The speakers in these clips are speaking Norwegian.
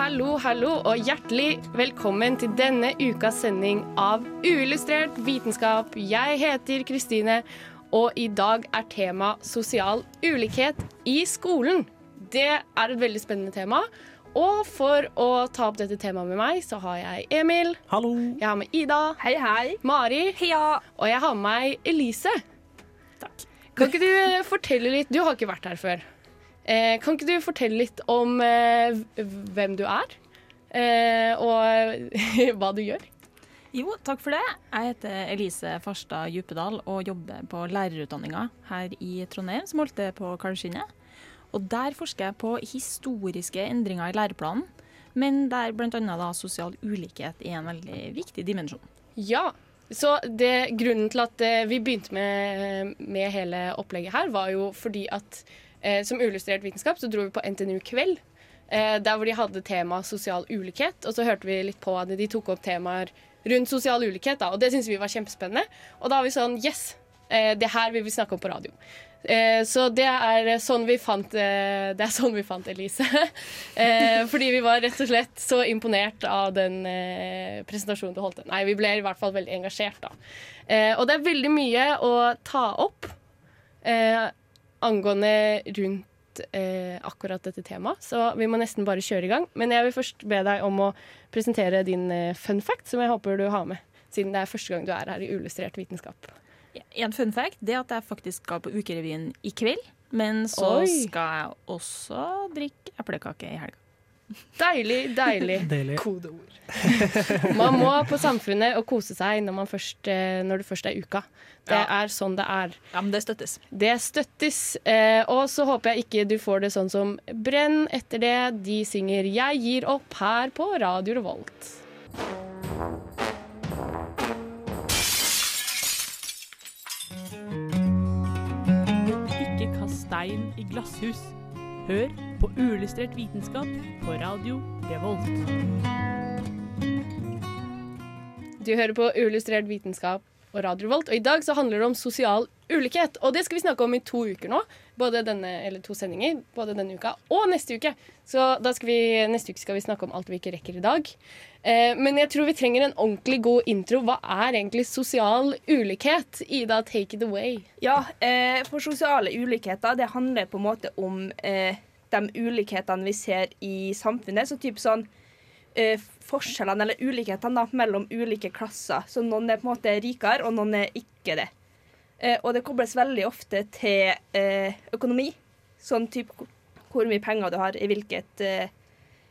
Hallo, hallo, og hjertelig velkommen til denne ukas sending av Uillustrert vitenskap. Jeg heter Kristine, og i dag er tema sosial ulikhet i skolen. Det er et veldig spennende tema. Og for å ta opp dette temaet med meg, så har jeg Emil, Hallo! jeg har med Ida, Hei, hei. Mari og jeg har med meg Elise. Takk. Kan ikke du fortelle litt Du har ikke vært her før. Eh, kan ikke du fortelle litt om eh, hvem du er, eh, og hva du gjør? Jo, takk for det. Jeg heter Elise Farstad Djupedal og jobber på lærerutdanninga her i Trondheim, som holdt til på Karlskinnet. Og der forsker jeg på historiske endringer i læreplanen, men der bl.a. sosial ulikhet er en veldig viktig dimensjon. Ja, så det, grunnen til at vi begynte med, med hele opplegget her, var jo fordi at eh, som illustrert vitenskap så dro vi på NTNU Kveld. Eh, der hvor de hadde tema sosial ulikhet, og så hørte vi litt på at de tok opp temaer rundt sosial ulikhet, da, og det syntes vi var kjempespennende. Og da var vi sånn Yes! Eh, det her vil vi snakke om på radio. Eh, så det er sånn vi fant eh, Det er sånn vi fant Elise. eh, fordi vi var rett og slett så imponert av den presentasjonen du holdt. Nei, vi ble i hvert fall veldig engasjert, da. Og det er veldig mye å ta opp eh, angående rundt eh, akkurat dette temaet, så vi må nesten bare kjøre i gang. Men jeg vil først be deg om å presentere din eh, fun fact, som jeg håper du har med, siden det er første gang du er her i Ullustrert vitenskap. En fun fact det er at jeg faktisk skal på Ukerevyen i kveld, men så Oi. skal jeg også drikke eplekake i helga. Deilig, deilig. Deilig. Kodeord. Man må på Samfunnet og kose seg når, man først, eh, når det først er uka. Det Ja. er sånn det er. Ja, men det støttes. Det støttes. Eh, og så håper jeg ikke du får det sånn som Brenn etter det. De synger 'Jeg gir opp' her på Radio Revolt. Ikke kast stein i glasshus. Hør på uillustrert vitenskap på radio Revolt. Du hører på Uillustrert vitenskap og Radio Revolt, og i dag så handler det om sosial ulikhet. Og det skal vi snakke om i to uker nå. Både denne, eller to sendinger. Både denne uka og neste uke. Så da skal vi, neste uke skal vi snakke om alt vi ikke rekker i dag. Eh, men jeg tror vi trenger en ordentlig god intro. Hva er egentlig sosial ulikhet? Ida, take it away. Ja, eh, for sosiale ulikheter, det handler på en måte om eh, de ulikhetene vi ser i samfunnet. Så typ sånn eh, forskjellene eller ulikhetene da, mellom ulike klasser. Så noen er på en måte rikere, og noen er ikke det. Eh, og det kobles veldig ofte til eh, økonomi. Sånn typ hvor- mye penger du har i hvilket, eh,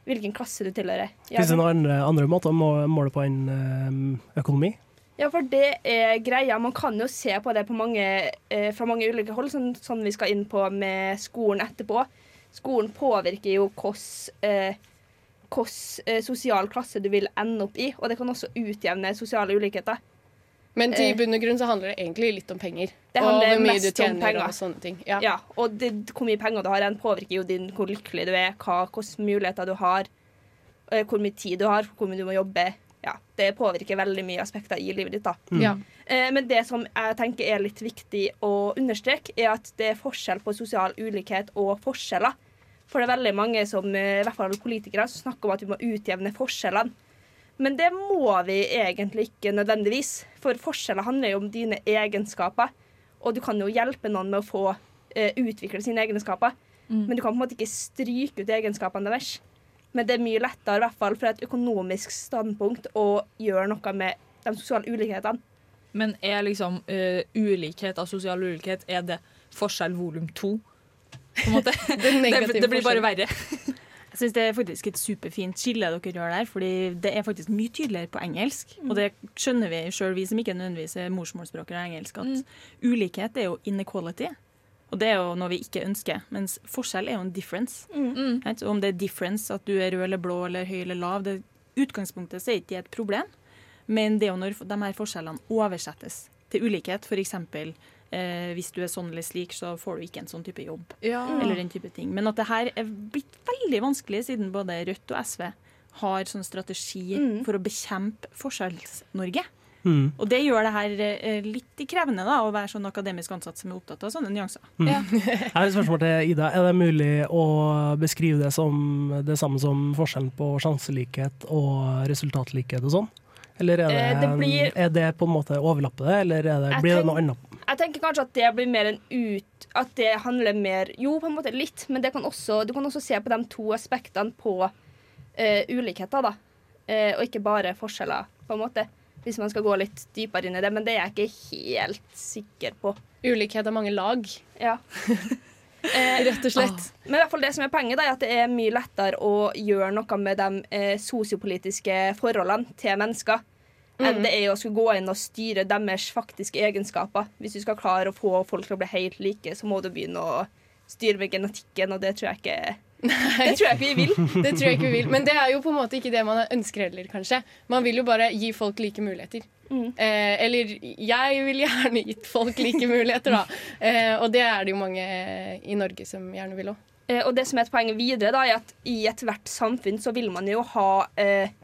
hvilken klasse du tilhører. Ja, Fins det noen andre, andre måter å må- måle på enn eh, økonomi? Ja, for det er greia. Man kan jo se på det på mange, eh, fra mange ulike hold, sånn, sånn vi skal inn på med skolen etterpå. Skolen påvirker jo hvordan eh, eh, sosial klasse du vil ende opp i, og det kan også utjevne sosiale ulikheter. Men til Eh. bunn og grunn så handler det egentlig litt om penger. Det handler og mest om penger. og sånne ting. Ja. Ja, og det, hvor mye penger du har, den påvirker jo din, hvor lykkelig du er, hva, hvilke muligheter du har, hvor mye tid du har, hvor mye du må jobbe. Ja, det påvirker veldig mye aspekter i livet ditt. da. Ja. Eh, Men det som jeg tenker er litt viktig å understreke, er at det er forskjell på sosial ulikhet og forskjeller. For det er veldig mange som, eh, i hvert fall politikere som snakker om at vi må utjevne forskjellene. Men det må vi egentlig ikke nødvendigvis. For forskjeller handler jo om dine egenskaper. Og du kan jo hjelpe noen med å få eh, utvikle sine egenskaper. Men du kan på en måte ikke stryke ut egenskapene deres. Men det er mye lettere, i hvert fall fra et økonomisk standpunkt, å gjøre noe med de sosiale ulikhetene. Men er liksom uh, ulikhet av sosial ulikhet Er det forskjell volum to? På en måte. det, det, det blir bare verre. Jeg syns det er faktisk et superfint skille dere gjør der, fordi det er faktisk mye tydeligere på engelsk. Og det skjønner vi sjøl, vi som ikke nødvendigvis er morsmålsspråkere av engelsk, at ulikhet er jo inequality. Og det er jo noe vi ikke ønsker. Mens forskjell er jo en difference. Mm. Right? Om det er difference, at du er rød eller blå eller høy eller lav, det utgangspunktet så er ikke det et problem. Men det er jo når de her forskjellene oversettes til ulikhet, f.eks. Eh, hvis du er sånn eller slik, så får du ikke en sånn type jobb. Ja. Eller den type ting. Men at det her er blitt veldig vanskelig, siden både Rødt og SV har sånn strategi Mm. for å bekjempe Forskjells-Norge. Mm. Og det gjør det her eh, litt krevende da, å være sånn akademisk ansatt som er opptatt av sånne nyanser. Jeg har et spørsmål til Ida. Er det mulig å beskrive det som det samme som forskjellen på sjanselikhet og resultatlikhet og sånn? Eller er det, Eh, det blir- er det på en måte overlappet, eller er det, blir blir det noe annet? Jeg tenker kanskje at det blir mer en ut At det handler mer Jo, på en måte litt, men det kan også, du kan også se på de to aspektene på eh, ulikheter, da. Eh, og ikke bare forskjeller, på en måte. Hvis man skal gå litt dypere inn i det. Men det er jeg ikke helt sikker på. Ulikhet av mange lag, Ja. Eh, rett og slett. Men i hvert fall det som er poenget da, er at det er mye lettere å gjøre noe med de eh, sosiopolitiske forholdene til mennesker enn det er å skulle gå inn og styre deres faktiske egenskaper. Hvis du skal klare å få folk til å bli helt like, så må du begynne å styre med genetikken, og det tror jeg ikke Det tror jeg ikke vi vil. Det tror jeg ikke vi vil. Men det er jo på en måte ikke det man ønsker heller, kanskje. Man vil jo bare gi folk like muligheter. Mm. Eh, eller jeg vil gjerne gitt folk like muligheter, da. Eh, og det er det jo mange i Norge som gjerne vil òg. Eh, og det som er et poeng videre, da, er at i ethvert samfunn så vil man jo ha eh,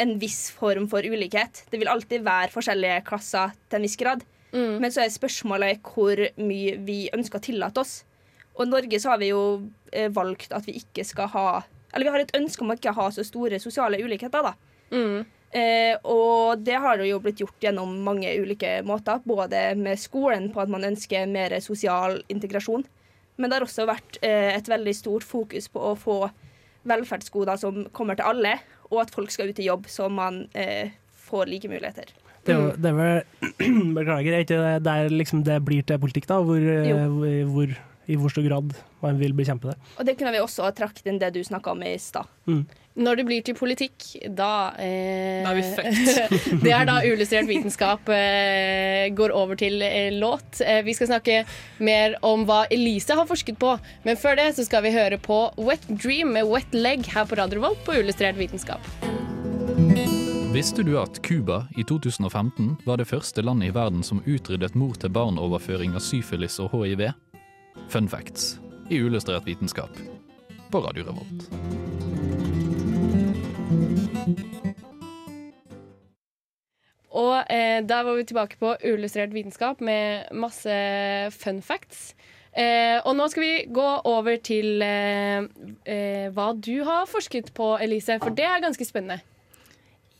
en viss form for ulikhet. Det vil alltid være forskjellige klasser til en viss grad. Mm. Men så er spørsmålet hvor mye vi ønsker å tillate oss. Og i Norge så har vi jo eh, valgt at vi ikke skal ha Eller vi har et ønske om å ikke ha så store sosiale ulikheter, da. Mm. Eh, og det har jo blitt gjort gjennom mange ulike måter. Både med skolen på at man ønsker mer sosial integrasjon. Men det har også vært eh, et veldig stort fokus på å få velferdsgoder som kommer til alle, og at folk skal ut i jobb så man eh, får like muligheter. Det er, jo, det er vel Beklager, er ikke det der liksom det blir til politikk, da? Hvor, eh, hvor, I hvor stor grad man vil bekjempe det? Og det kunne vi også ha trukket inn det du snakka om i stad. Når det blir til politikk, da eh, Da er vi fucked. det er da uillustrert vitenskap eh, går over til eh, låt. Eh, vi skal snakke mer om hva Elise har forsket på, men før det så skal vi høre på Wet Dream med Wet Leg her på Radio Revolt på uillustrert vitenskap. Visste du at Cuba i 2015 var det første landet i verden som utryddet mor-til-barn-overføring av syfilis og hiv? Fun facts i Illustrert vitenskap på Radio Revolt. Og eh, der var vi tilbake på uillustrert vitenskap med masse fun facts. Eh, og nå skal vi gå over til eh, eh, hva du har forsket på, Elise, for det er ganske spennende.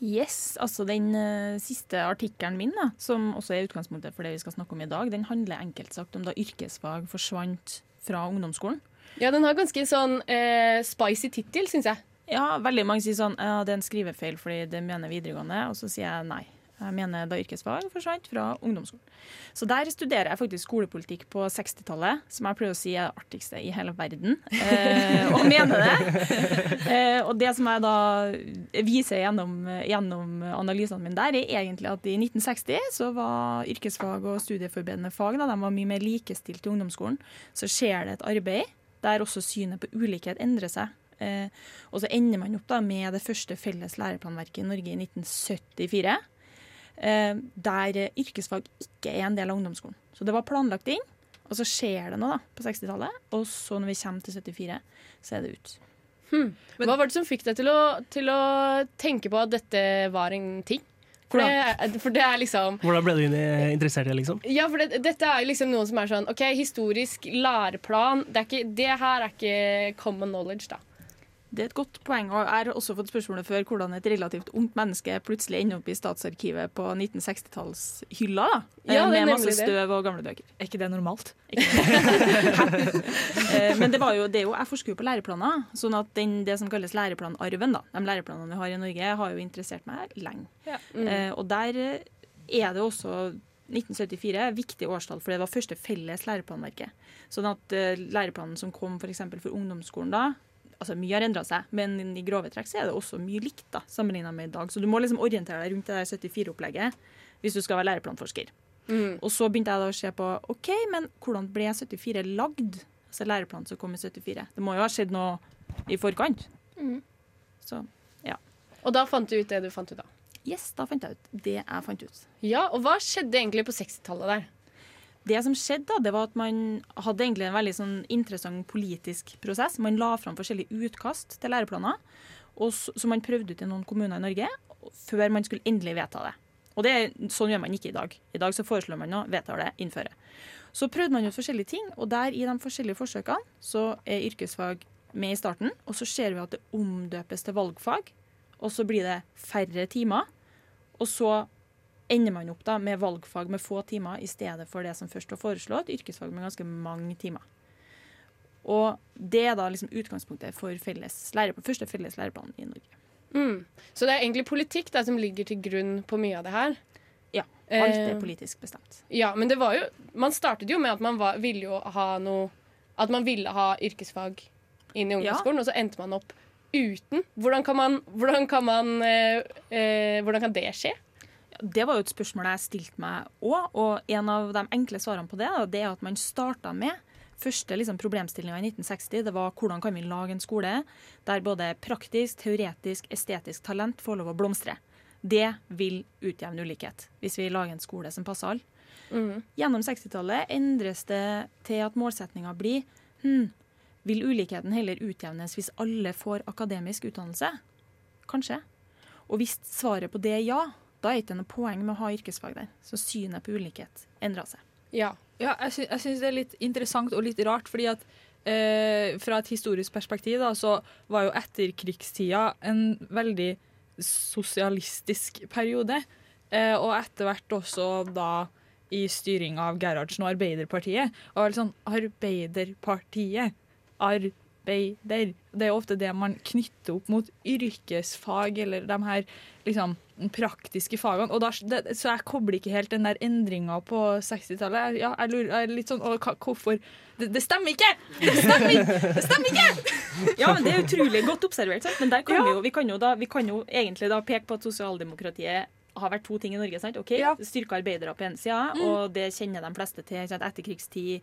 Yes, altså Den uh, siste artikkelen min, da, som også er utgangspunktet for det vi skal snakke om i dag, den handler enkelt sagt om da yrkesfag forsvant fra ungdomsskolen. Ja, den har ganske sånn uh, spicy tittel, syns jeg. Ja, veldig mange sier sånn ja, det er en skrivefeil fordi det mener videregående, og så sier jeg nei. Jeg mener da yrkesfag forsvant fra ungdomsskolen. Så der studerer jeg faktisk skolepolitikk på 60-tallet, som jeg pleier å si er det artigste i hele verden. Eh, og mener det. Eh, og det som jeg da viser gjennom, gjennom analysene mine der, er egentlig at i 1960 så var yrkesfag og studieforberedende fag da, de var mye mer likestilt i ungdomsskolen. Så skjer det et arbeid der også synet på ulikhet endrer seg. Eh, og så ender man opp da med det første felles læreplanverket i Norge i 1974. Eh, der eh, yrkesfag ikke er en del av ungdomsskolen. Så det var planlagt inn, og så skjer det noe da på 60-tallet. Og så når vi kommer til 74, så er det ut. Hva var det som fikk deg til å, til å tenke på at dette var en ting? For det, er- for det er liksom Hvordan ble du interessert i det, liksom? Ja, for det, dette er liksom noe som er sånn OK, historisk læreplan. Det, er ikke, det her er ikke common knowledge, da. Det er et godt poeng. og Jeg har også fått spørsmålet før hvordan et relativt ungt menneske plutselig ender opp i statsarkivet på 1960-tallshylla. da. Ja, er med masse støv og gamle bøker. Er ikke det normalt? Eh, Men det, var jo, det er jo, jeg forsker jo på læreplaner, sånn at den, det som kalles læreplanarven, da, de læreplanene vi har i Norge, har jo interessert meg lenge. Mm. Eh, og der eh, er det også 1974 er viktig årstall, for det var første felles læreplanverket. Sånn at uh, læreplanen som kom for, eksempel for ungdomsskolen da, altså mye har endra seg, men i grove trekk så er det også mye likt da, sammenligna med i dag. Så du må liksom orientere deg rundt det der 74-opplegget hvis du skal være læreplanforsker. Mm. Og så begynte jeg da å se på OK, men hvordan ble 74 lagd? Altså læreplanen som kom i 74. Det må jo ha skjedd noe i forkant. Mm. Så ja. Og da fant du ut det du fant ut da? Yes, da fant jeg ut det jeg fant ut. Ja, Og hva skjedde egentlig på 60-tallet der? Det som skjedde, da, det var at man hadde egentlig en veldig sånn interessant politisk prosess. Man la fram forskjellige utkast til læreplaner som man prøvde ut i noen kommuner i Norge før man skulle endelig vedta det. Og det, Sånn gjør man ikke i dag. I dag så foreslår man noe, vedtar det, innfører. Så prøvde man ut forskjellige ting, og der i de forskjellige forsøkene så er yrkesfag med i starten. Og så ser vi at det omdøpes til valgfag, og så blir det færre timer. Og så ender man opp da med valgfag med få timer i stedet for det som først var foreslått, yrkesfag med ganske mange timer. Og det er da liksom utgangspunktet for felles læreplan, første felles læreplan i Norge. Mm. Så det er egentlig politikk da, som ligger til grunn på mye av det her? Ja. Alt Eh, er politisk bestemt. Ja, men det var jo Man startet jo med at man var, ville jo ha noe At man ville ha yrkesfag inn i ungdomsskolen, og så endte man opp uten. Hvordan kan man Hvordan kan, man, eh, eh, hvordan kan det skje? Det var jo et spørsmål jeg stilte meg òg, og en av de enkle svarene på det, det er at man starta med første liksom, problemstillinga i 1960. Det var hvordan kan vi lage en skole der både praktisk, teoretisk, estetisk talent får lov å blomstre. Det vil utjevne ulikhet, hvis vi lager en skole som passer alle. Mm. Gjennom 60-tallet endres det til at målsettinga blir hm, Vil ulikheten heller utjevnes hvis alle får akademisk utdannelse? Kanskje. Og hvis svaret på det er ja, da er ikke noe poeng med å ha yrkesfag der. Så synet på ulikhet endrer seg. Ja. Ja, jeg, sy syns det er litt interessant og litt rart, fordi at eh, fra et historisk perspektiv da, så var jo etterkrigstida en veldig sosialistisk periode. Eh, og etter hvert også da i styring av Gerhardsen og Arbeiderpartiet. Og vel sånn Arbeiderpartiet. Arbeider. Det er ofte det man knytter opp mot yrkesfag eller de her liksom praktiske fagene. Og da, det, så jeg kobler ikke helt den der endringa på 60-tallet. Ja, jeg lurer jeg er litt sånn å, Hvorfor? Det, det stemmer ikke! Det stemmer, det stemmer ikke! Ja, men Det er utrolig godt observert. Sant? Men der kan vi, jo, vi, kan jo da, vi kan jo egentlig da peke på at sosialdemokratiet har vært to ting i Norge. sant? Ok, Styrka arbeidere på ene sida, Mm. og det kjenner de fleste til. Sant? Etterkrigstid,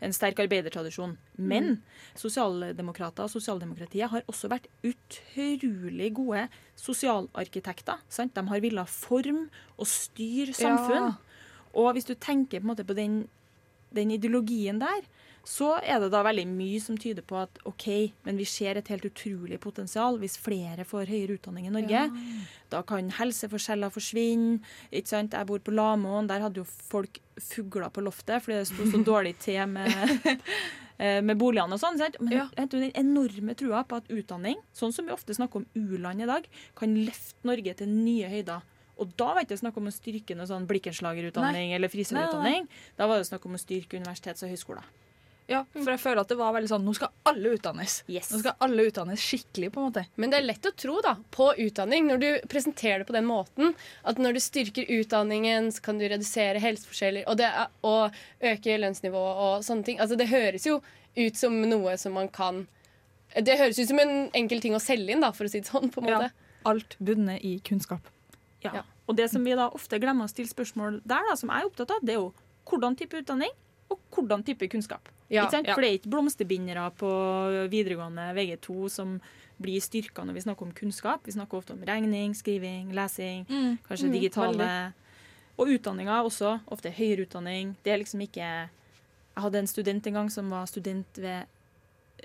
en sterk arbeidertradisjon. Men sosialdemokrater og sosialdemokratiet har også vært utrolig gode sosialarkitekter. sant? De har villet forme og styre samfunn. Og hvis du tenker på, på den, den ideologien der, så er det da veldig mye som tyder på at OK, men vi ser et helt utrolig potensial hvis flere får høyere utdanning i Norge. Da kan helseforskjeller forsvinne. ikke sant? Jeg bor på Lamoen, der hadde jo folk fugler på loftet fordi det sto så dårlig til med, eh, med boligene og sånn. Men Ja. den enorme trua på at utdanning, sånn som vi ofte snakker om u-land i dag, kan løfte Norge til nye høyder. Og da var det ikke snakk om å styrke noe sånn blikkenslagerutdanning eller frisørutdanning. Da var det snakk om å styrke universitets- og høyskoler. Ja, for jeg føler at det var veldig sånn Nå skal alle utdannes. Nå skal alle utdannes skikkelig, på en måte. Men det er lett å tro da, på utdanning når du presenterer det på den måten. At når du styrker utdanningen, så kan du redusere helseforskjeller og, det er, og øke lønnsnivået og sånne ting. Altså, det høres jo ut som noe som man kan Det høres ut som en enkel ting å selge inn, da, for å si det sånn. på en måte. Alt bundet i kunnskap. Ja. Og det som vi da ofte glemmer å stille spørsmål der, da, som jeg er opptatt av, det er jo hvordan type utdanning og hvordan type kunnskap. Ja, ja. For det er ikke blomsterbindere på videregående VG2 som blir styrka når vi snakker om kunnskap. Vi snakker ofte om regning, skriving, lesing, Mm, kanskje mm, digitale veldig. Og utdanninga også. Ofte høyere utdanning. Det er liksom ikke Jeg hadde en student en gang som var student ved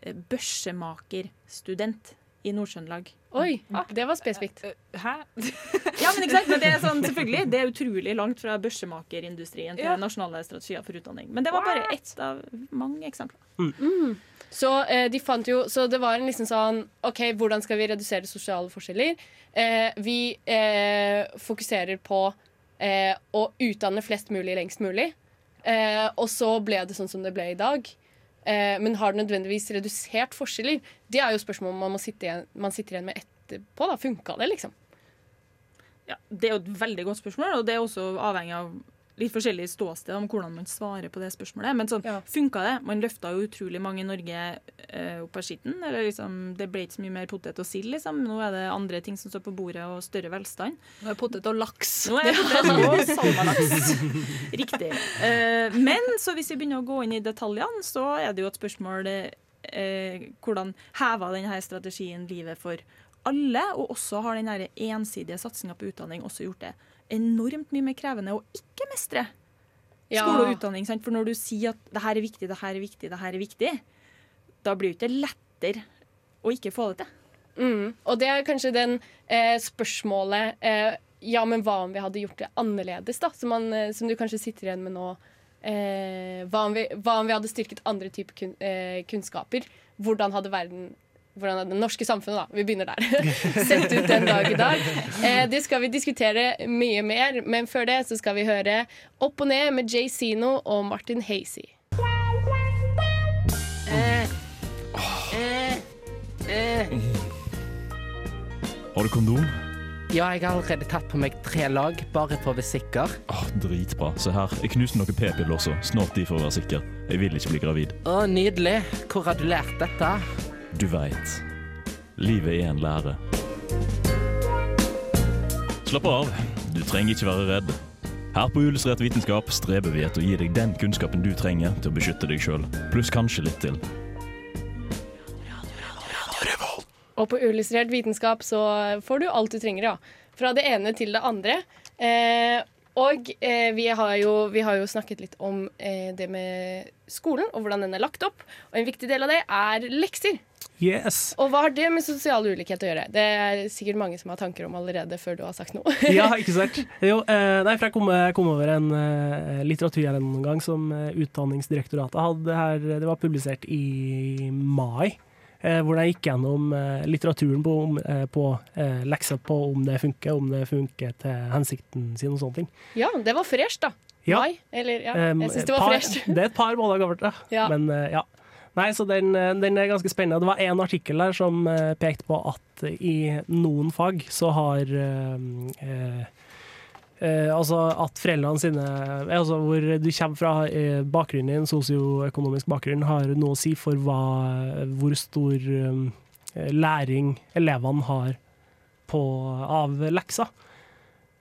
eh, børsemakerstudent i Nord-Trøndelag. Oi, det var spesifikt. Hæ? Ja, men ikke sant? Men det er sånn, selvfølgelig, det er utrolig langt fra børsemakerindustrien til Ja. nasjonale strategier for utdanning. Men det var bare ett av mange eksempler. Mm. Så eh, de fant jo Så det var en liksom sånn OK, hvordan skal vi redusere sosiale forskjeller? Eh, vi eh, fokuserer på eh, å utdanne flest mulig lengst mulig. Eh, og så ble det sånn som det ble i dag. Eh, men har det nødvendigvis redusert forskjeller? Det er jo spørsmål man, sitte igjen, man sitter igjen med etterpå. da Funka det, liksom? Ja, det er jo et veldig godt spørsmål, og det er også avhengig av litt forskjellig ståsted om hvordan man svarer på det spørsmålet. Men sånn funka det. Man løfta jo utrolig mange i Norge eh, opp av skitten. Eller liksom, det ble ikke så mye mer potet og sild, liksom. Nå er det andre ting som står på bordet, og større velstand. Nå er det potet og laks. Nå er det potet og salmalaks. Riktig. Eh, men så hvis vi begynner å gå inn i detaljene, så er det jo et spørsmål eh, hvordan heva denne strategien livet for alle, og også har den ensidige satsinga på utdanning også gjort det enormt mye mer krevende å ikke mestre Ja. skole og utdanning. Sant? For når du sier at det her er viktig, det her er viktig, det her er viktig, da blir det ikke lettere å ikke få det til. Mm. Og det er kanskje den eh, spørsmålet eh, Ja, men hva om vi hadde gjort det annerledes, da? Som, man, eh, som du kanskje sitter igjen med nå. Eh, hva, om vi, hva om vi hadde styrket andre typer kun, eh, kunnskaper? Hvordan hadde verden hvordan er det norske samfunnet, da, vi begynner der, sett ut den dag i dag? Eh, det skal vi diskutere mye mer, men før det så skal vi høre Opp og ned med Jay Zeno og Martin Hazy. Har du kondom? Ja, jeg har allerede tatt på meg tre lag, bare for å være sikker. Åh, dritbra. Se her, jeg knuste noen p-piller også. Snart de for å være sikker. Jeg vil ikke bli gravid. Å, nydelig. Hvor har du lært dette? Du veit. Livet er en lære. Slapp av. Du trenger ikke være redd. Her på Illustrert vitenskap streber vi etter å gi deg den kunnskapen du trenger til å beskytte deg sjøl, pluss kanskje litt til. Og på Uillustrert vitenskap så får du alt du trenger, ja. Fra det ene til det andre. Eh, og eh, vi, har jo, vi har jo snakket litt om eh, det med skolen og hvordan den er lagt opp. Og en viktig del av det er lekser. Yes. Og hva har det med sosial ulikhet å gjøre? Det er sikkert mange som har tanker om allerede før du har sagt noe. ja, ikke sant. Jo, eh, nei, for jeg kom, jeg kom over en eh, litteraturgjennomgang som eh, Utdanningsdirektoratet hadde her. Det var publisert i mai. Eh, hvor de gikk gjennom eh, litteraturen på, om, eh, på lekser på om det funker, om det funker til hensikten sin og sånne ting. Ja, det var fresh, da. Ja. Mai. Eller, ja, jeg syns det var par- fresh. Det er et par måneder gammelt, da. Ja. Men ja. Nei, så den, eh, den er ganske spennende. Det var én artikkel der som eh, pekte på at i noen fag så har eh, eh, eh, altså at foreldrene sine Altså hvor du kommer fra, eh, bakgrunnen din, sosioøkonomisk bakgrunn, har noe å si for hva, hvor stor læring elevene har på, av lekser.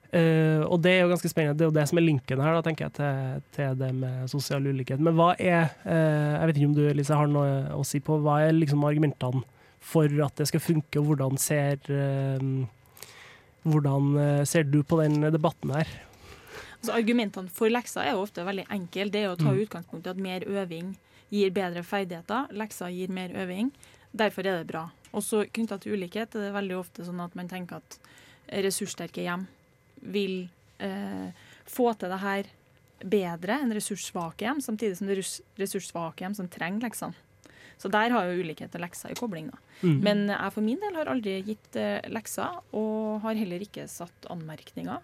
Eh, og det er jo ganske spennende. Det er jo det som er linken her, da, tenker jeg, til, til det med sosial ulikhet. Men hva er uh, Jeg vet ikke om du Lise, har noe å si på hva er liksom argumentene for at det skal funke, og hvordan ser uh, Hvordan ser du på den debatten her? Altså, argumentene for lekser er jo ofte veldig enkle. Det er å ta Mm. utgangspunkt i at mer øving gir bedre ferdigheter. Lekser gir mer øving. Derfor er det bra. Også knytta til ulikhet er det veldig ofte sånn at man tenker at ressurssterke hjem vil eh, få til det her bedre enn ressurssvake hjem, samtidig som det er ressurssvake hjem som trenger leksene. Så der har jo ulikhet og lekser i kobling. da. Mm. Men jeg for min del har aldri gitt eh, lekser, og har heller ikke satt anmerkninger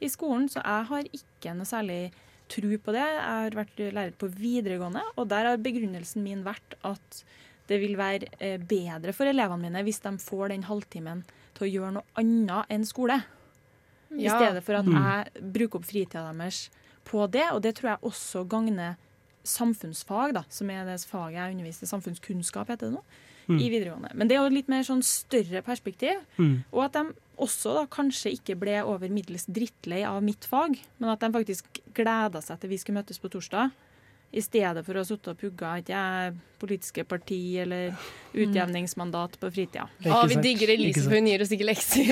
i skolen, så jeg har ikke noe særlig tro på det. Jeg har vært lærer på videregående, og der har begrunnelsen min vært at det vil være eh, bedre for elevene mine hvis de får den halvtimen til å gjøre noe annet enn skole. I Ja. stedet for at Mm. jeg bruker opp fritida deres på det, og det tror jeg også gagner samfunnsfag, da, som er det faget jeg underviser samfunnskunnskap heter det nå, Mm. i videregående. Men det er jo litt mer sånn større perspektiv, Mm. og at de også da kanskje ikke ble over middels drittlei av mitt fag, men at de faktisk gleda seg til vi skulle møtes på torsdag. I stedet for å ha sittet og pugga ikke jeg, politiske parti eller utjevningsmandat på fritida. Ja, vi digger Elise, for hun gir oss ikke lekser.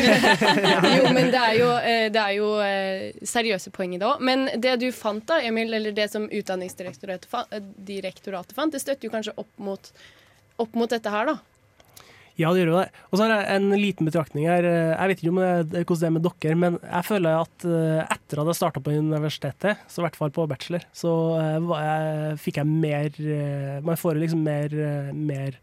jo, men det er jo, eh, det er jo eh, seriøse poeng i det òg. Men det du fant, da, Emil, eller det som Utdanningsdirektoratet fa- eh, fant, det støtter jo kanskje opp mot, opp mot dette her, da. Ja, det gjør jo det. Og så har jeg en liten betraktning her. Jeg vet ikke om det, hvordan det er med dere, men jeg føler at eh, etter at jeg starta på universitetet, så i hvert fall på bachelor, så eh, jeg, fikk jeg mer eh, Man får liksom mer, mer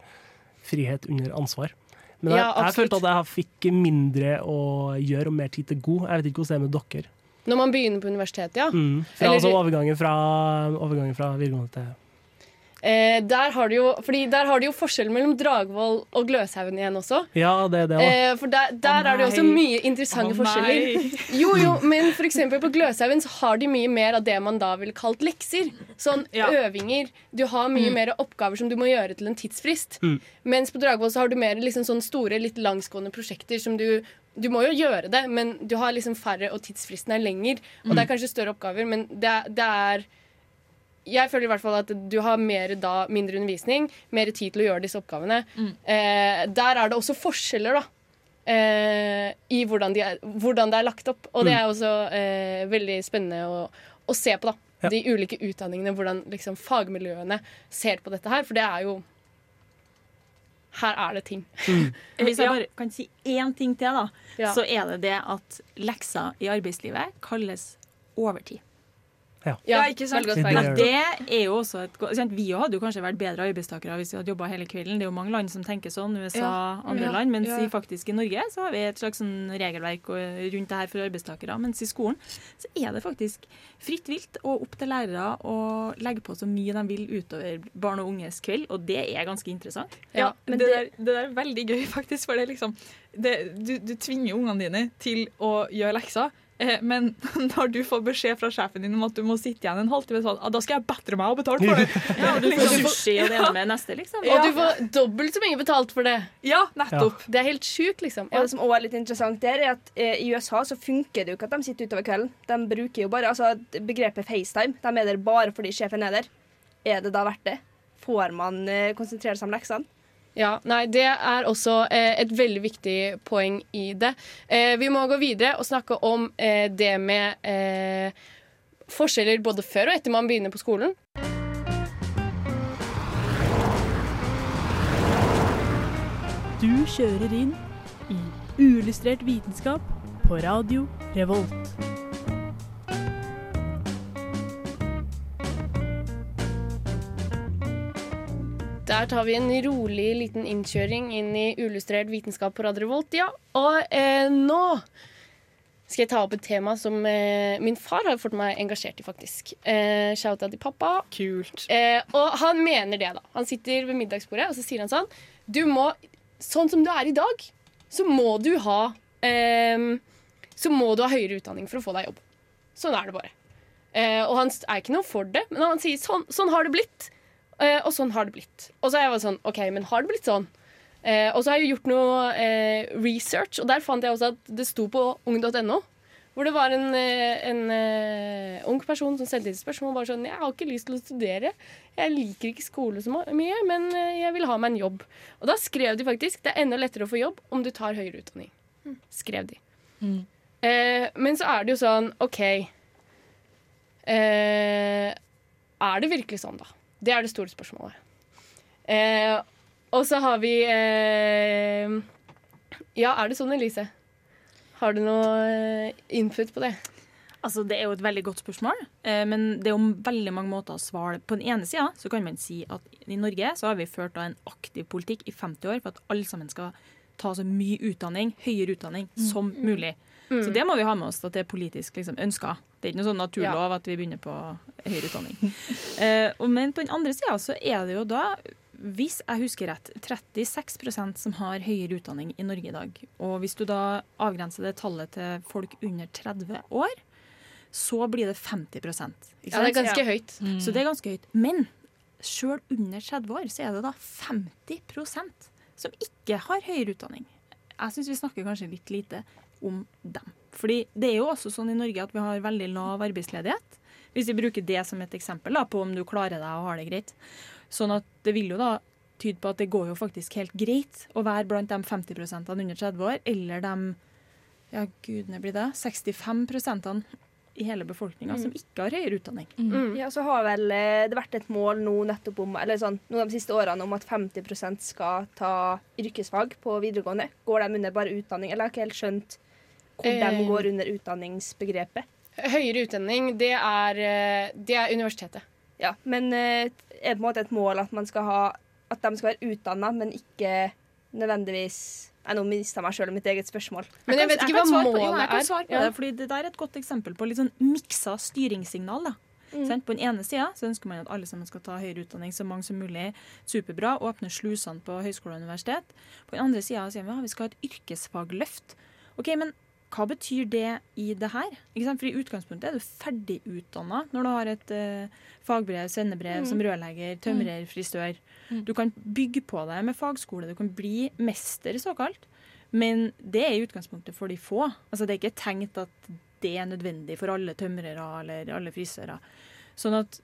frihet under ansvar. Men jeg, Ja, jeg følte at jeg fikk mindre å gjøre og mer tid til god. Jeg vet ikke hvordan det er med dere. Når man begynner på universitetet, ja. Mm. Fra, Eller- altså overgangen fra, overgangen fra videregående til Eh, der, har du jo, der har du jo forskjellen mellom Dragvoll og Gløshaugen igjen også. Ja, det er det òg. Eh, for der, der oh, er det også mye interessante oh, forskjeller. Jo, jo, men eksempel på Gløshaugen så har de mye mer av det man da ville kalt lekser. Sånn øvinger. Du har mye Mm. mer oppgaver som du må gjøre til en tidsfrist. Mm. Mens på Dragvoll så har du mer liksom sånn store, litt langsgående prosjekter som du du må jo gjøre det, men du har liksom færre, og tidsfristen er lenger. Og det Mm. er kanskje større oppgaver, men det, det er Jeg føler i hvert fall at du har mer da, mindre undervisning, mer tid til å gjøre disse oppgavene. Eh, der er det også forskjeller, da. Eh, I hvordan, de er, hvordan det er lagt opp. Og det er også eh, veldig spennende å, å se på, da. Ja. De ulike utdanningene, hvordan liksom, fagmiljøene ser på dette her. For det er jo Her er det ting. Hvis jeg bare kan si én ting til, da, Ja. så er det det at lekser i arbeidslivet kalles overtid. Ja, Ja, ikke sant? veldig. Det er jo også et godt Vi hadde jo kanskje vært bedre arbeidstakere hvis vi hadde jobba hele kvelden. Det er jo mange land som tenker sånn, USA, Ja. andre Ja. land. Mens Ja. i faktisk i Norge så har vi et slags sånn regelverk rundt det her for arbeidstakere. Mens i skolen så er det faktisk fritt vilt og opp til lærere å legge på så mye de vil utover barn og unges kveld, og det er ganske interessant. Ja, men det, der, det der er veldig gøy, faktisk. For det er liksom det, du, du tvinger ungene dine til å gjøre lekser. Eh, men når du får beskjed fra sjefen din om at du må sitte igjen en halvtime, sånn, da skal jeg bedre meg og betale for det. Ja, og du får sushi og det ene med neste, liksom. Og du får dobbelt så mye betalt for det. Ja, nettopp. Det er helt sjukt, liksom. Og det som også er litt interessant der, er at eh, i USA så funker det jo ikke at de sitter utover kvelden. De bruker jo bare altså, begrepet FaceTime. De er der bare fordi sjefen er der. Er det da verdt det? Får man eh, konsentrere seg om leksene? Ja, nei, Det er også eh, et veldig viktig poeng i det. Eh, vi må gå videre og snakke om eh, det med eh, forskjeller både før og etter man begynner på skolen. Du kjører inn i Uillustrert vitenskap på radio Revolt. Der tar vi en rolig liten innkjøring inn i Uillustrert vitenskap på Radio Revolt. Ja, og eh, nå skal jeg ta opp et tema som eh, min far har fått meg engasjert i, faktisk. Eh, Shout-out til pappa. Kult. Eh, og han mener det, da. Han sitter ved middagsbordet og så sier han sånn Du må, sånn som du er i dag, så må du ha eh, Så må du ha høyere utdanning for å få deg jobb. Sånn er det bare. Eh, og han er ikke noe for det, men han sier sånn, sånn har det blitt. Eh, og sånn har det blitt. Og så er jeg bare sånn OK, men har det blitt sånn? Eh, og så har jeg gjort noe eh, research, og der fant jeg også at det sto på ung.no. Hvor det var en, en, en eh, ung person som sendte inn spørsmål og Bare sånn, 'Jeg har ikke lyst til å studere. Jeg liker ikke skole så mye, men eh, jeg vil ha meg en jobb.' Og da skrev de faktisk 'Det er enda lettere å få jobb om du tar høyere utdanning'. Skrev de. Eh, men så er det jo sånn OK eh, Er det virkelig sånn, da? Det er det store spørsmålet. Eh, og så har vi eh, Ja, er det sånn, Elise? Har du noe eh, input på det? Altså, Det er jo et veldig godt spørsmål, eh, men det er jo veldig mange måter å svare På den ene sida så kan man si at i Norge så har vi ført da en aktiv politikk i 50 år for at alle sammen skal ta så mye utdanning, høyere utdanning, som mulig. Mm. Så det må vi ha med oss at det er politisk liksom, ønska. Det er ikke noe sånn naturlov at vi begynner på høyere utdanning. uh, men på den andre sida så er det jo da, hvis jeg husker rett, 36% som har høyere utdanning i Norge i dag. Og hvis du da avgrenser det tallet til folk under 30 år, så blir det 50 ikke sant? Ja, det er ganske høyt. Så det er ganske høyt. Men sjøl under 30 år så er det da 50% som ikke har høyere utdanning. Jeg syns vi snakker kanskje litt lite om dem. Fordi det er jo også sånn i Norge at vi har veldig lav arbeidsledighet. Hvis vi bruker det som et eksempel da, på om du klarer deg og har det greit. Sånn at det vil jo da tyde på at det går jo faktisk helt greit å være blant de 50% under 30 år, eller de ja, gudene blir det, 65% i hele befolkninga Mm. som ikke har høyere utdanning. Ja, så har vel eh, det vært et mål nå nettopp om, eller sånn, noen av de siste årene om at 50% skal ta yrkesfag på videregående. Går de under bare utdanning, eller jeg har ikke helt skjønt hvor Eh. de går under utdanningsbegrepet. Høyere utdanning, det er, eh, det er universitetet. Ja, men eh, er det på en måte et mål at man skal ha at de skal være utdanna, men ikke nødvendigvis Jeg nå mista meg sjøl i mitt eget spørsmål. Men jeg vet ikke jeg hva målet på- er. på Ja. det, fordi det der er et godt eksempel på litt sånn miksa styringssignal. da. Mm. På den ene sida ønsker man at alle sammen skal ta høyere utdanning, så mange som mulig. Superbra. Åpne slusene på høyskole og universitet. På den andre sida sier vi at vi skal ha et yrkesfagløft. Ok, men hva betyr det i det her? For I utgangspunktet er du ferdigutdanna når du har et uh, fagbrev, sendebrev Mm. som rørlegger, tømrer, frisør. Du kan bygge på det med fagskole, du kan bli mester, såkalt. Men det er i utgangspunktet for de få. Altså Det er ikke tenkt at det er nødvendig for alle tømrere eller alle frisører. Sånn at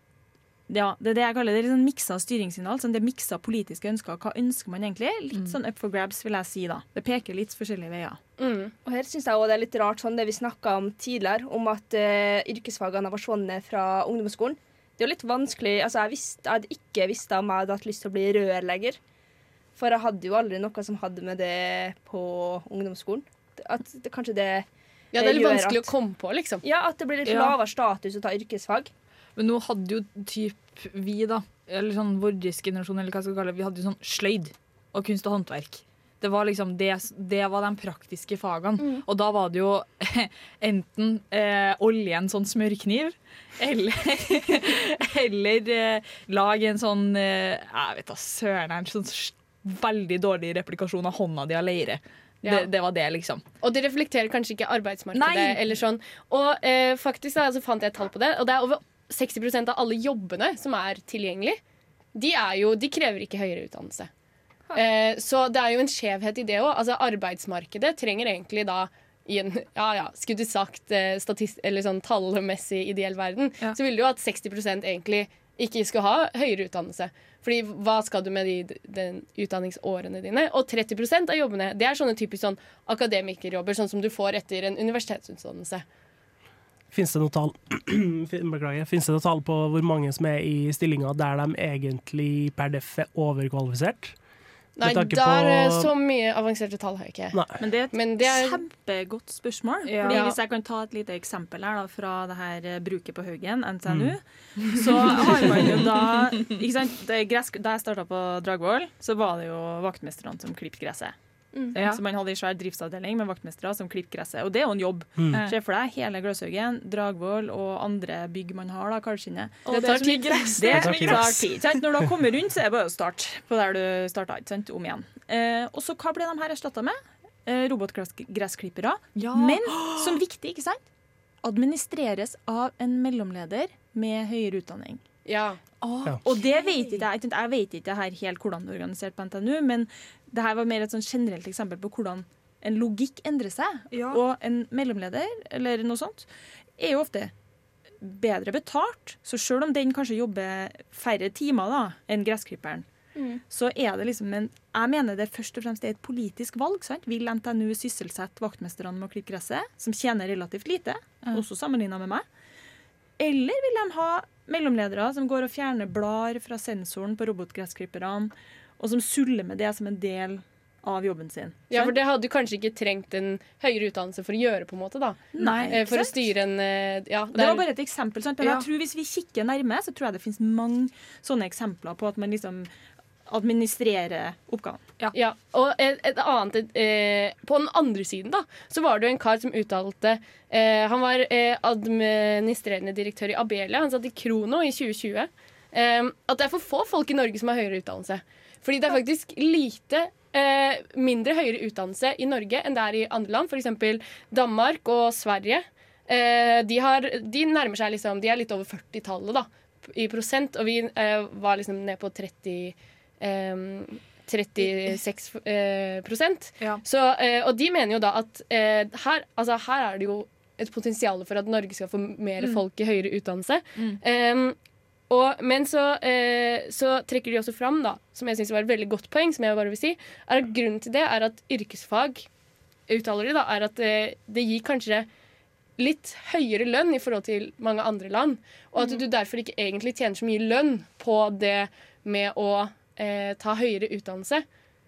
ja, Det er det jeg kaller det det er litt sånn miksa styringssignal. Sånn det er miksa politiske ønsker. Hva ønsker man egentlig? Litt sånn up for grabs, vil jeg si. da. Det peker litt forskjellige veier. Og her syns jeg også det er litt rart sånn det vi snakka om tidligere, om at uh, yrkesfagene har forsvunnet fra ungdomsskolen. Det er jo litt vanskelig altså Jeg, visste, jeg hadde ikke visst om jeg hadde hatt lyst til å bli rørlegger. For jeg hadde jo aldri noe som hadde med det på ungdomsskolen. At det, kanskje det Ja, det er litt vanskelig at- å komme på, liksom. Ja, at det blir litt Ja. lavere status å ta yrkesfag. Men nå hadde jo typ vi, da, eller sånn vår generasjon, eller hva jeg skal kalle det, vi hadde jo sånn sløyd og kunst og håndverk. Det var liksom det, det var de praktiske fagene. Og da var det jo enten eh, olje en sånn smørkniv, eller, eller eh, lage en sånn eh, Jeg vet da søren, en sånn veldig dårlig replikasjon av hånda di av leire. Ja. Det, det var det, liksom. Og det reflekterer kanskje ikke arbeidsmarkedet. Nei. eller sånn. Og eh, faktisk da, så fant jeg et tall på det, og det er over 60% av alle jobbene som er tilgjengelig, de, er jo, de krever ikke høyere utdannelse. Eh, så det er jo en skjevhet i det òg. Altså, arbeidsmarkedet trenger egentlig da i en ja, ja, skulle du sagt eh, statist, eller sånn tallmessig ideell verden, så ville jo at 60% egentlig ikke skal ha høyere utdannelse. Fordi hva skal du med de, den utdanningsårene dine? Og 30% av jobbene det er sånne typisk sånn akademikerjobber, sånn som du får etter en universitetsutdannelse. Fins det noe tall Beklager. Finnes det noe tall på hvor mange som er i stillinger der de egentlig per def er overkvalifisert? Nei, der, så mye avanserte tall har jeg ikke. Nei. Men det er et Men det er- kjempegodt spørsmål. Ja. Fordi Hvis jeg kan ta et lite eksempel her da, fra det her eh, bruket på Haugen, NTNU, Mm. så har man jo da ikke sant? Da jeg starta på Dragvoll, så var det jo vaktmesterne som klippet gresset. Mm. Ja. Så man hadde en svær driftsavdeling med vaktmestere som klipper gresset. Og det er jo en jobb. Mm. Se for deg hele Gløshaugen, Dragvoll og andre bygg man har, da, Kalskinnet. Og det tar er tid. gress. Det Det tar tar tid. Sånn. Når du har kommet rundt, så er det bare å starte på der du starta, sånn, om igjen. Eh, og så hva ble de her erstatta med? Eh, Robotgressklippere. Men som viktig, ikke sant? Administreres av en mellomleder med høyere utdanning. Ja. Okay. Og det vet ikke jeg. Jeg vet ikke her helt hvordan det er organisert på NTNU, men det her var mer et sånn generelt eksempel på hvordan en logikk endrer seg. Og en mellomleder, eller noe sånt, er jo ofte bedre betalt. Så selv om den kanskje jobber færre timer da, enn gressklipperen, Mm. så er det liksom en Jeg mener det først og fremst er et politisk valg. sant? Vil NTNU sysselsette vaktmesterne med å klippe gresset, som tjener relativt lite, også sammenligna med meg? Eller vil de ha mellomledere som går og fjerner blader fra sensoren på robotgressklipperne, og som suller med det som en del av jobben sin? Ja, for det hadde du kanskje ikke trengt en høyere utdannelse for å gjøre, på en måte, da. Nei, Eh, ikke For å styre en eh, Ja, Det var bare et eksempel, sant? men Ja. jeg tror hvis vi kikker nærme, så tror jeg det finnes mange sånne eksempler på at man liksom administrerer oppgaven. Ja. og et, et annet eh, På den andre siden da Så var det jo en kar som uttalte eh, Han var eh, administrerende direktør i Abelia Han satt i Krono i 2020 eh, At det er for få folk i Norge som har høyere utdannelse Fordi det er faktisk lite eh, Mindre høyere utdannelse i Norge Enn det er i andre land eksempel Danmark og Sverige eh, de, har, de nærmer seg liksom De er litt over 40-tallet da I prosent Og vi eh, var liksom ned på 30 eh, 36 eh, prosent. Så, eh, og de mener jo da at eh, her, altså, her er det jo et potensial for at Norge skal få mer Mm. folk i høyere utdannelse. Mm. Um, og, men så, eh, så trekker de også fram, da, som jeg syns var et veldig godt poeng, som jeg bare vil si, er at grunnen til det er at yrkesfag uttaler de da, er at eh, det gir kanskje litt høyere lønn i forhold til mange andre land. Og at Mm. du derfor ikke egentlig tjener så mye lønn på det med å eh, ta høyere utdannelse.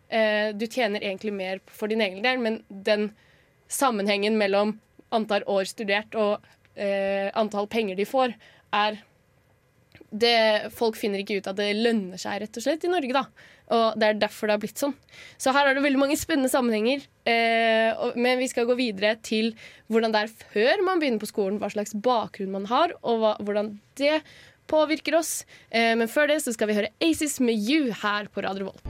Eh, du tjener egentlig mer for din egen del, men den sammenhengen mellom antall år studert og eh, antall penger de får, er det, folk finner ikke ut at det lønner seg rett og slett i Norge. da. Og det er derfor det har blitt sånn. Så her er det veldig mange spennende sammenhenger. Eh, og, men vi skal gå videre til hvordan det er før man begynner på skolen, hva slags bakgrunn man har, og hva, hvordan det påvirker oss. Eh, men før det så skal vi høre Aces med You her på Radio Revolt.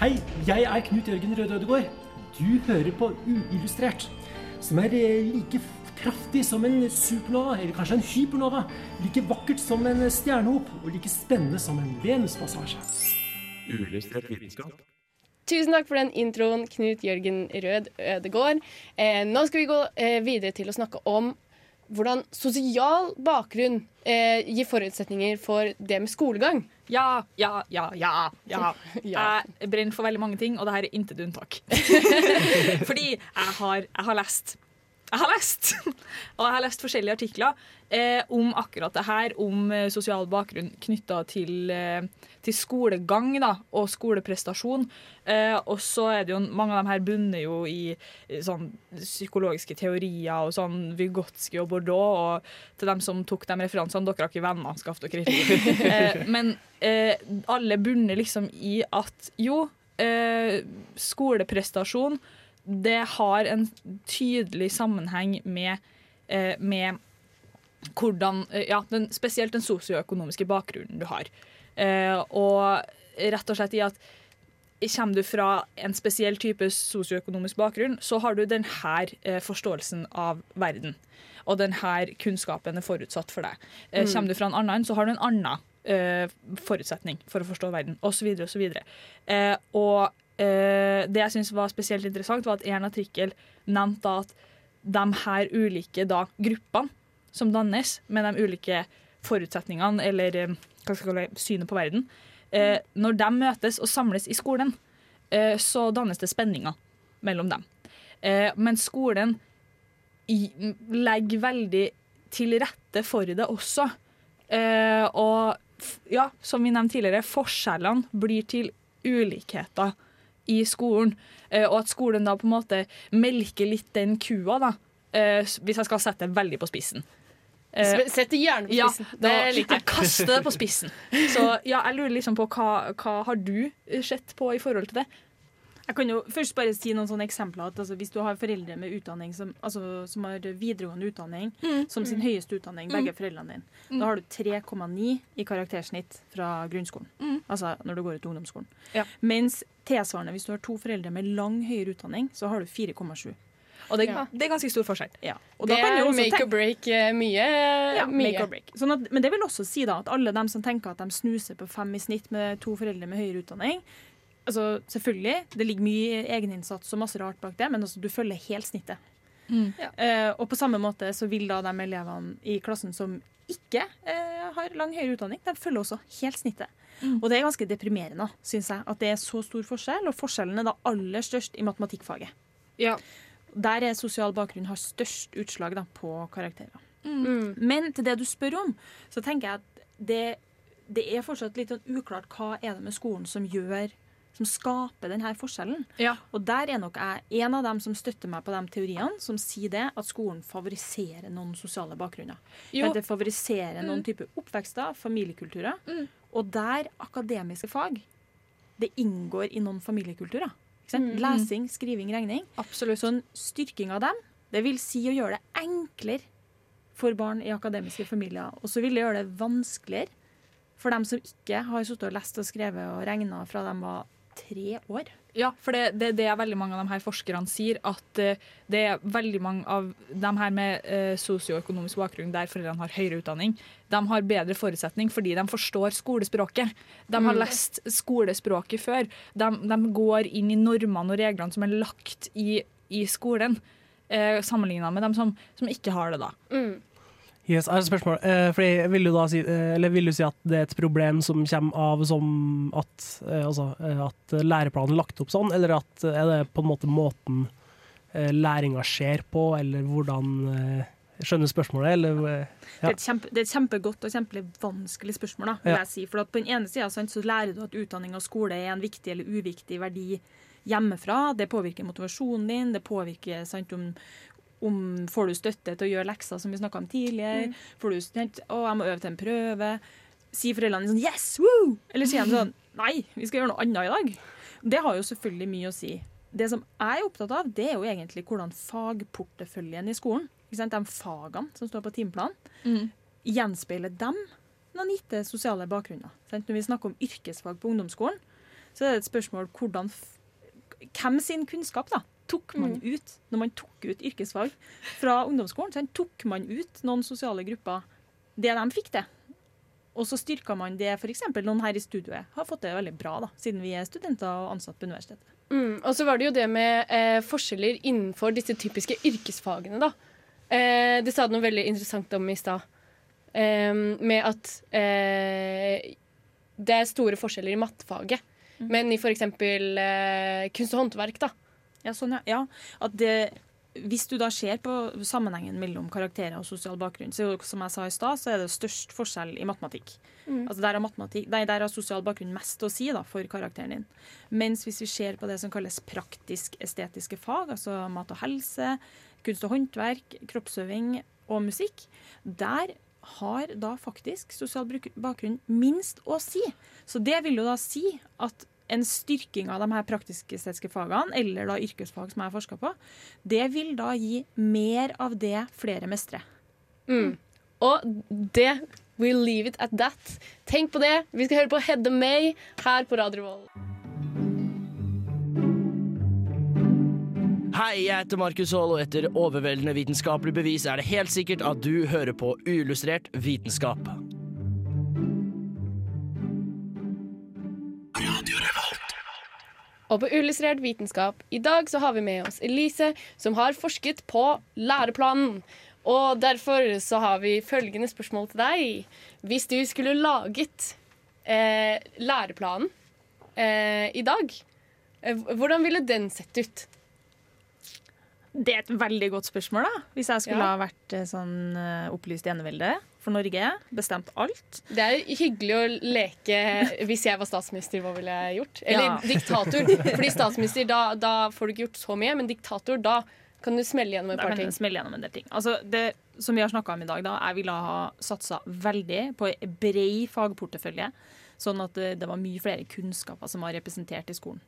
Hei, jeg er Knut Jørgen Røde Ødegård. Du hører på Uillustrert, som er eh, like kraftig som en supernova, eller kanskje en hypernova. Like vakkert som en stjernehop, og like spennende som en Venuspassasje. Uillustrert vitenskap. Tusen takk for den introen, Knut Jørgen Rød Ødegård. Eh, nå skal vi gå eh, videre til å snakke om hvordan sosial bakgrunn eh, gir forutsetninger for det med skolegang. Ja, ja, ja, ja. ja. Jeg brenner for veldig mange ting, og det her er intet unntak. Fordi jeg har, jeg har lest. Jeg har lest! Og jeg har lest forskjellige artikler eh, om akkurat det her, om eh, sosial bakgrunn knytta til, eh, til skolegang da, og skoleprestasjon. Eh, og så er det jo mange av dem her bunner jo i eh, sånn psykologiske teorier og sånn Vygotsky og Bordeaux. Og til dem som tok de referansene, dere har ikke venner, skaff dere ikke. eh, men eh, alle bunner liksom i at jo, eh, skoleprestasjon det har en tydelig sammenheng med, eh, med hvordan eh, Ja, den, spesielt den sosioøkonomiske bakgrunnen du har. Eh, og rett og slett i at Kommer du fra en spesiell type sosioøkonomisk bakgrunn, så har du denne forståelsen av verden. Og denne kunnskapen er forutsatt for deg. Mm. Kommer du fra en annen, så har du en annen forutsetning for å forstå verden, osv. så videre. og eh, det jeg syns var spesielt interessant, var at en artikkel nevnte at de her ulike da, gruppene som dannes, med de ulike forutsetningene eller eh, kalle synet på verden, eh, når de møtes og samles i skolen, eh, så dannes det spenninger mellom dem. Eh, men skolen i, legger veldig til rette for det også. Eh, og ja, som vi nevnte tidligere, forskjellene blir til ulikheter i skolen. Eh, og at skolen da på en måte melker litt den kua, da. Eh, hvis jeg skal sette det veldig på spissen. Sett det gjerne på spissen. Ja, Det liker jeg. kaster det på spissen. Så ja, jeg lurer liksom på hva, hva har du sett på i forhold til det? Jeg kan jo først bare si noen sånne eksempler. At, altså, hvis du har foreldre med utdanning som, altså, som har videregående utdanning som sin Mm. høyeste utdanning, begge foreldrene dine, Mm. da har du 3,9 i karaktersnitt fra grunnskolen. Mm. Altså når du går ut ungdomsskolen. Ja. Mens tilsvarende, hvis du har to foreldre med lang høyere utdanning, så har du 4,7. Og det, Ja. det er ganske stor forskjell. Ja. Og det er også make tenke- or break eh, mye. ja, mye. make or break. Sånn at, men det vil også si da at alle dem som tenker at de snuser på fem i snitt med to foreldre med høyere utdanning altså Selvfølgelig, det ligger mye egeninnsats og masse rart bak det, men altså, du følger helt snittet. Mm. Eh, og på samme måte så vil da de elevene i klassen som ikke eh, har lang høyere utdanning, de følger også helt snittet. Mm. Og det er ganske deprimerende, syns jeg, at det er så stor forskjell. Og forskjellen er da aller størst i matematikkfaget. Ja. Der er sosial bakgrunn har størst utslag da, på karakterer. Mm. Men til det du spør om, så tenker jeg at det, det er fortsatt litt sånn uklart hva er det med skolen som gjør som skaper denne forskjellen. Og der er nok jeg en av dem som støtter meg på de teoriene som sier det, at skolen favoriserer noen sosiale bakgrunner. Jo. Det favoriserer noen type typer oppvekster, familiekulturer. Og der akademiske fag det inngår i noen familiekulturer. Mm, mm. Lesing, skriving, regning. Absolutt. Så en styrking av dem, det vil si å gjøre det enklere for barn i akademiske familier. Og så vil det gjøre det vanskeligere for dem som ikke har sittet og lest og skrevet og regna fra de var tre år. Ja, for det, det, det er veldig mange av de her forskerne sier, at uh, det er veldig mange av de her med uh, sosioøkonomisk bakgrunn der foreldrene har høyere utdanning, de har bedre forutsetning fordi de forstår skolespråket. De har Mm. lest skolespråket før. De, de går inn i normene og reglene som er lagt i, i skolen, uh, sammenligna med dem som, som ikke har det, da. Yes, jeg har et spørsmål. Eh, fordi vil, du da si, eh, eller vil du si at det er et problem som kommer av som at, eh, altså, eh, at læreplanen er lagt opp sånn, eller at eh, er det på en måte måten eh, læringa skjer på, eller hvordan eh, Skjønner spørsmålet, eller? ja. Det, er kjempe, det er et kjempegodt og kjempevanskelig spørsmål. Da, vil Ja. jeg si. For at på den ene sida så lærer du at utdanning og skole er en viktig eller uviktig verdi hjemmefra. Det påvirker motivasjonen din. Det påvirker sant, om, om Får du støtte til å gjøre lekser, som vi snakka om tidligere? Mm. Får du sant, å, jeg må øve til en prøve. sier foreldrene sånn Yes! Woo! Eller sier de sånn Nei, vi skal gjøre noe annet i dag. Det har jo selvfølgelig mye å si. Det som jeg er opptatt av, det er jo egentlig hvordan fagporteføljen i skolen, de fagene som står på timeplanen, Mm. gjenspeiler dem noen gitte sosiale bakgrunner. Sant? Når vi snakker om yrkesfag på ungdomsskolen, så er det et spørsmål hvordan hvem sin kunnskap da, tok man ut når man tok ut yrkesfag fra ungdomsskolen? Så Tok man ut noen sosiale grupper det de fikk til? Og så styrka man det f.eks. noen her i studioet har fått det veldig bra, da, siden vi er studenter og ansatt på universitetet. Mm, og så var det jo det med eh, forskjeller innenfor disse typiske yrkesfagene, da. Eh, det sa du noe veldig interessant om i stad. Eh, med at eh, det er store forskjeller i mattefaget. Men i f.eks. Eh, kunst og håndverk, da. Ja, sånn, ja. ja. At det, hvis du da ser på sammenhengen mellom karakterer og sosial bakgrunn, så som jeg sa i stad, så er det størst forskjell i matematikk. Mm. Altså der har, matematikk, nei, der har sosial bakgrunn mest å si da, for karakteren din. Mens hvis vi ser på det som kalles praktisk-estetiske fag, altså mat og helse, kunst og håndverk, kroppsøving og musikk, der har da faktisk sosial bakgrunn minst å si. Så det vil jo da si at en styrking av de her praktisk-estetiske fagene, eller da yrkesfag som jeg har forska på, det vil da gi mer av det flere mestrer. Mm. Og det We'll leave it at that. Tenk på det. Vi skal høre på Hedda May her på Radio Revolt. Hei, jeg heter Markus Haall, og etter overveldende vitenskapelig bevis er det helt sikkert at du hører på uillustrert vitenskap. Og på Uillustrert vitenskap i dag så har vi med oss Elise, som har forsket på læreplanen. Og derfor så har vi følgende spørsmål til deg. Hvis du skulle laget eh, læreplanen eh, i dag, eh, hvordan ville den sett ut? Det er et veldig godt spørsmål, da. Hvis jeg skulle Ja. ha vært eh, sånn eh, opplyst enevelde for Norge, bestemt alt. Det er hyggelig å leke hvis jeg var statsminister, hva ville jeg gjort? Eller Ja. diktator. Fordi statsminister, da, da får du ikke gjort så mye. Men diktator, da kan du smelle gjennom et Da par kan ting. smelle gjennom en del ting. Altså, det som vi har snakka om i dag, da, jeg ville ha satsa veldig på en bred fagportefølje. Sånn at det, det var mye flere kunnskaper som var representert i skolen.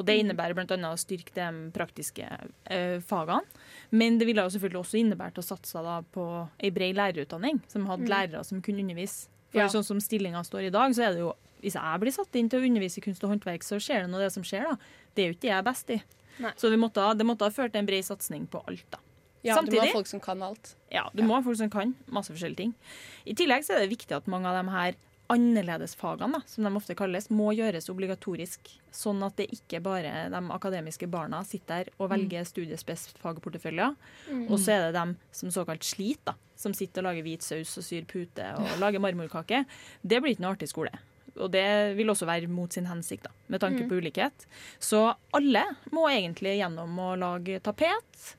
Og Det Mm. innebærer bl.a. å styrke de praktiske eh, fagene. Men det ville jo selvfølgelig også innebært å satse da på ei bred lærerutdanning, som hadde Mm. lærere som kunne undervise. For Ja. sånn som stillinga står i dag, så er det jo Hvis jeg blir satt inn til å undervise i kunst og håndverk, så skjer det noe det som skjer, da. Det er jo ikke det jeg er best i. Nei. Så vi måtte, det måtte ha ført til en bred satsing på alt, da. Ja, du må ha folk som kan alt. Ja, du må ha folk som kan masse forskjellige ting. I tillegg så er det viktig at mange av de her annerledesfagene, som de ofte kalles, må gjøres obligatorisk. Sånn at det ikke bare de akademiske barna sitter der og velger studiespes-fagporteføljer. Mm. Og så er det dem som såkalt sliter, da, som sitter og lager hvit saus og syr pute og lager marmorkake. Det blir ikke noe artig skole. Og det vil også være mot sin hensikt, da, med tanke Mm. på ulikhet. Så alle må egentlig gjennom å lage tapet.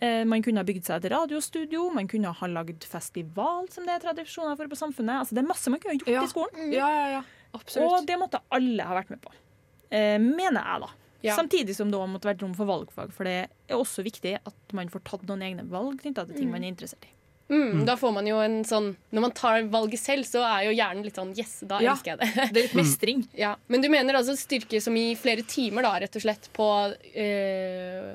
Eh, Man kunne ha bygd seg et radiostudio, man kunne ha lagd festival, som det er tradisjoner for på samfunnet. Altså, det er masse man kunne ha gjort Ja. i skolen. Ja, ja, ja. Absolutt. Og det måtte alle ha vært med på. Eh, mener jeg, da. Ja. Samtidig som det måtte vært rom for valgfag. For det er også viktig at man får tatt noen egne valg knytta til ting Mm. man er interessert i. Mm, Da får man jo en sånn Når man tar valget selv, så er jo hjernen litt sånn Yes, da Ja, elsker jeg det. Det er litt mestring. ja. Men du mener altså styrke som i flere timer, da, rett og slett, på, eh,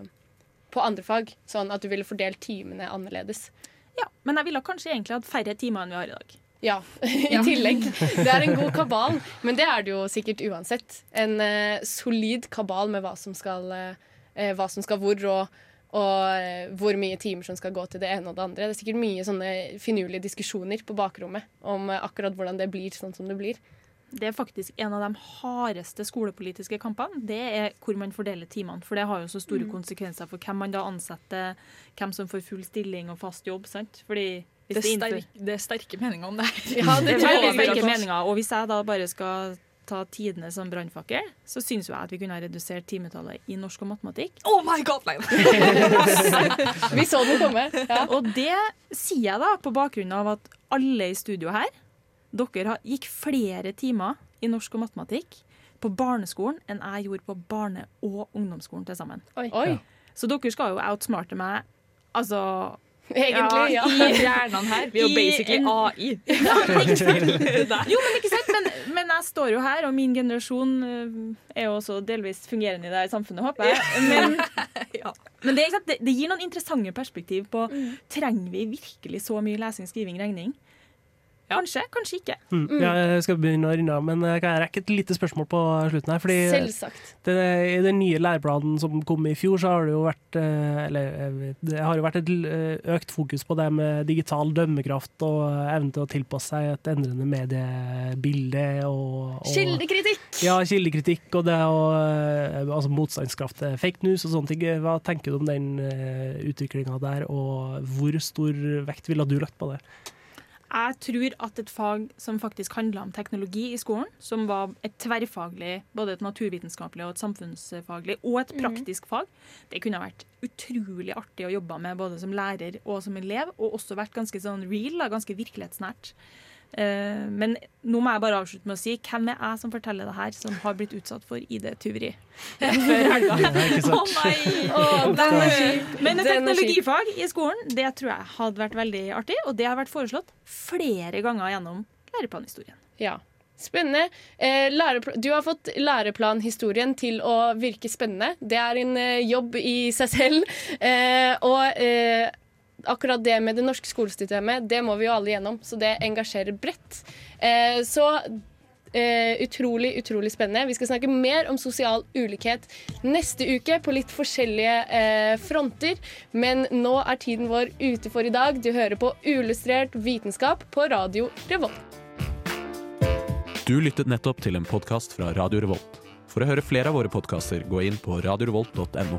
på andre fag? Sånn at du ville fordelt timene annerledes? Ja, Men jeg ville kanskje egentlig hatt færre timer enn vi har i dag. Ja, i tillegg. Det er en god kabal, men det er det jo sikkert uansett. En eh, solid kabal med hva som skal, eh, hva som skal hvor, og, og eh, hvor mye timer som skal gå til det ene og det andre. Det er sikkert mye sånne finurlige diskusjoner på bakrommet om eh, akkurat hvordan det blir sånn som det blir. Det er faktisk en av de hardeste skolepolitiske kampene. Det er hvor man fordeler timene. For det har jo så store Mm. konsekvenser for hvem man da ansetter, hvem som får full stilling og fast jobb. sant? Fordi hvis Det er, sterk, det er sterke meninger om det her. Ja, det er veldig sterke meninger. Og hvis jeg da bare skal ta tidene som brannfakkel, så syns jo jeg at vi kunne ha redusert timetallet i norsk og matematikk. Oh my god, nei. Vi så den komme. Ja. Og det sier jeg da på bakgrunn av at alle i studio her, dere har, gikk flere timer i norsk og matematikk på barneskolen enn jeg gjorde på barne- og ungdomsskolen til sammen. Oi. Oi. Så dere skal jo outsmarte meg altså Egentlig, ja. I hjernene her. Vi er jo basically en- AI. Ja. Jo, men ikke sant? Men, men jeg står jo her, og min generasjon eh, er jo også delvis fungerende i det her samfunnet, håper jeg. Men, men det, er? Det, det gir noen interessante perspektiv på Trenger vi virkelig så mye lesing, skriving, regning? Kanskje, kanskje ikke. Mm. Ja, jeg skal begynne å runde av, men eh, kan jeg rekke et lite spørsmål på slutten her? Fordi Selvsagt. det, I den nye læreplanen som kom i fjor, så har det jo vært eh, Eller eh, det har jo vært et økt fokus på det med digital dømmekraft og evne til å tilpasse seg et endrende mediebilde. Og, og Kildekritikk! Ja, kildekritikk og det å Altså motstandskraft til fake news og sånne ting. Hva tenker du om den utviklinga der, og hvor stor vekt ville du lagt på det? Jeg tror at et fag som faktisk handla om teknologi i skolen, som var et tverrfaglig, både et naturvitenskapelig og et samfunnsfaglig, og et praktisk praktisk fag, det kunne vært utrolig artig å jobbe med både som lærer og som elev, og også vært ganske sånn real, ganske virkelighetsnært. Eh, men nå må jeg bare avslutte med å si hvem er jeg som forteller det her, som har blitt utsatt for ID-tyveri før helga? Å nei! Å, den er kjip. Men et teknologifag i skolen, det tror jeg hadde vært veldig artig, og det har vært foreslått flere ganger gjennom læreplanhistorien. Ja. Spennende. Eh, lærepl- du har fått læreplanhistorien til å virke spennende. Det er en eh, jobb i seg selv. Eh, og eh, akkurat det med det norske skolesystemet, det må vi jo alle gjennom. Så det engasjerer bredt. Eh, så eh, utrolig, utrolig spennende. Vi skal snakke mer om sosial ulikhet neste uke på litt forskjellige eh, fronter. Men nå er tiden vår ute for i dag. Du hører på Uillustrert vitenskap på Radio Revolt. Du lyttet nettopp til en podkast fra Radio Revolt. For å høre flere av våre podkaster, gå inn på radiorevolt.no.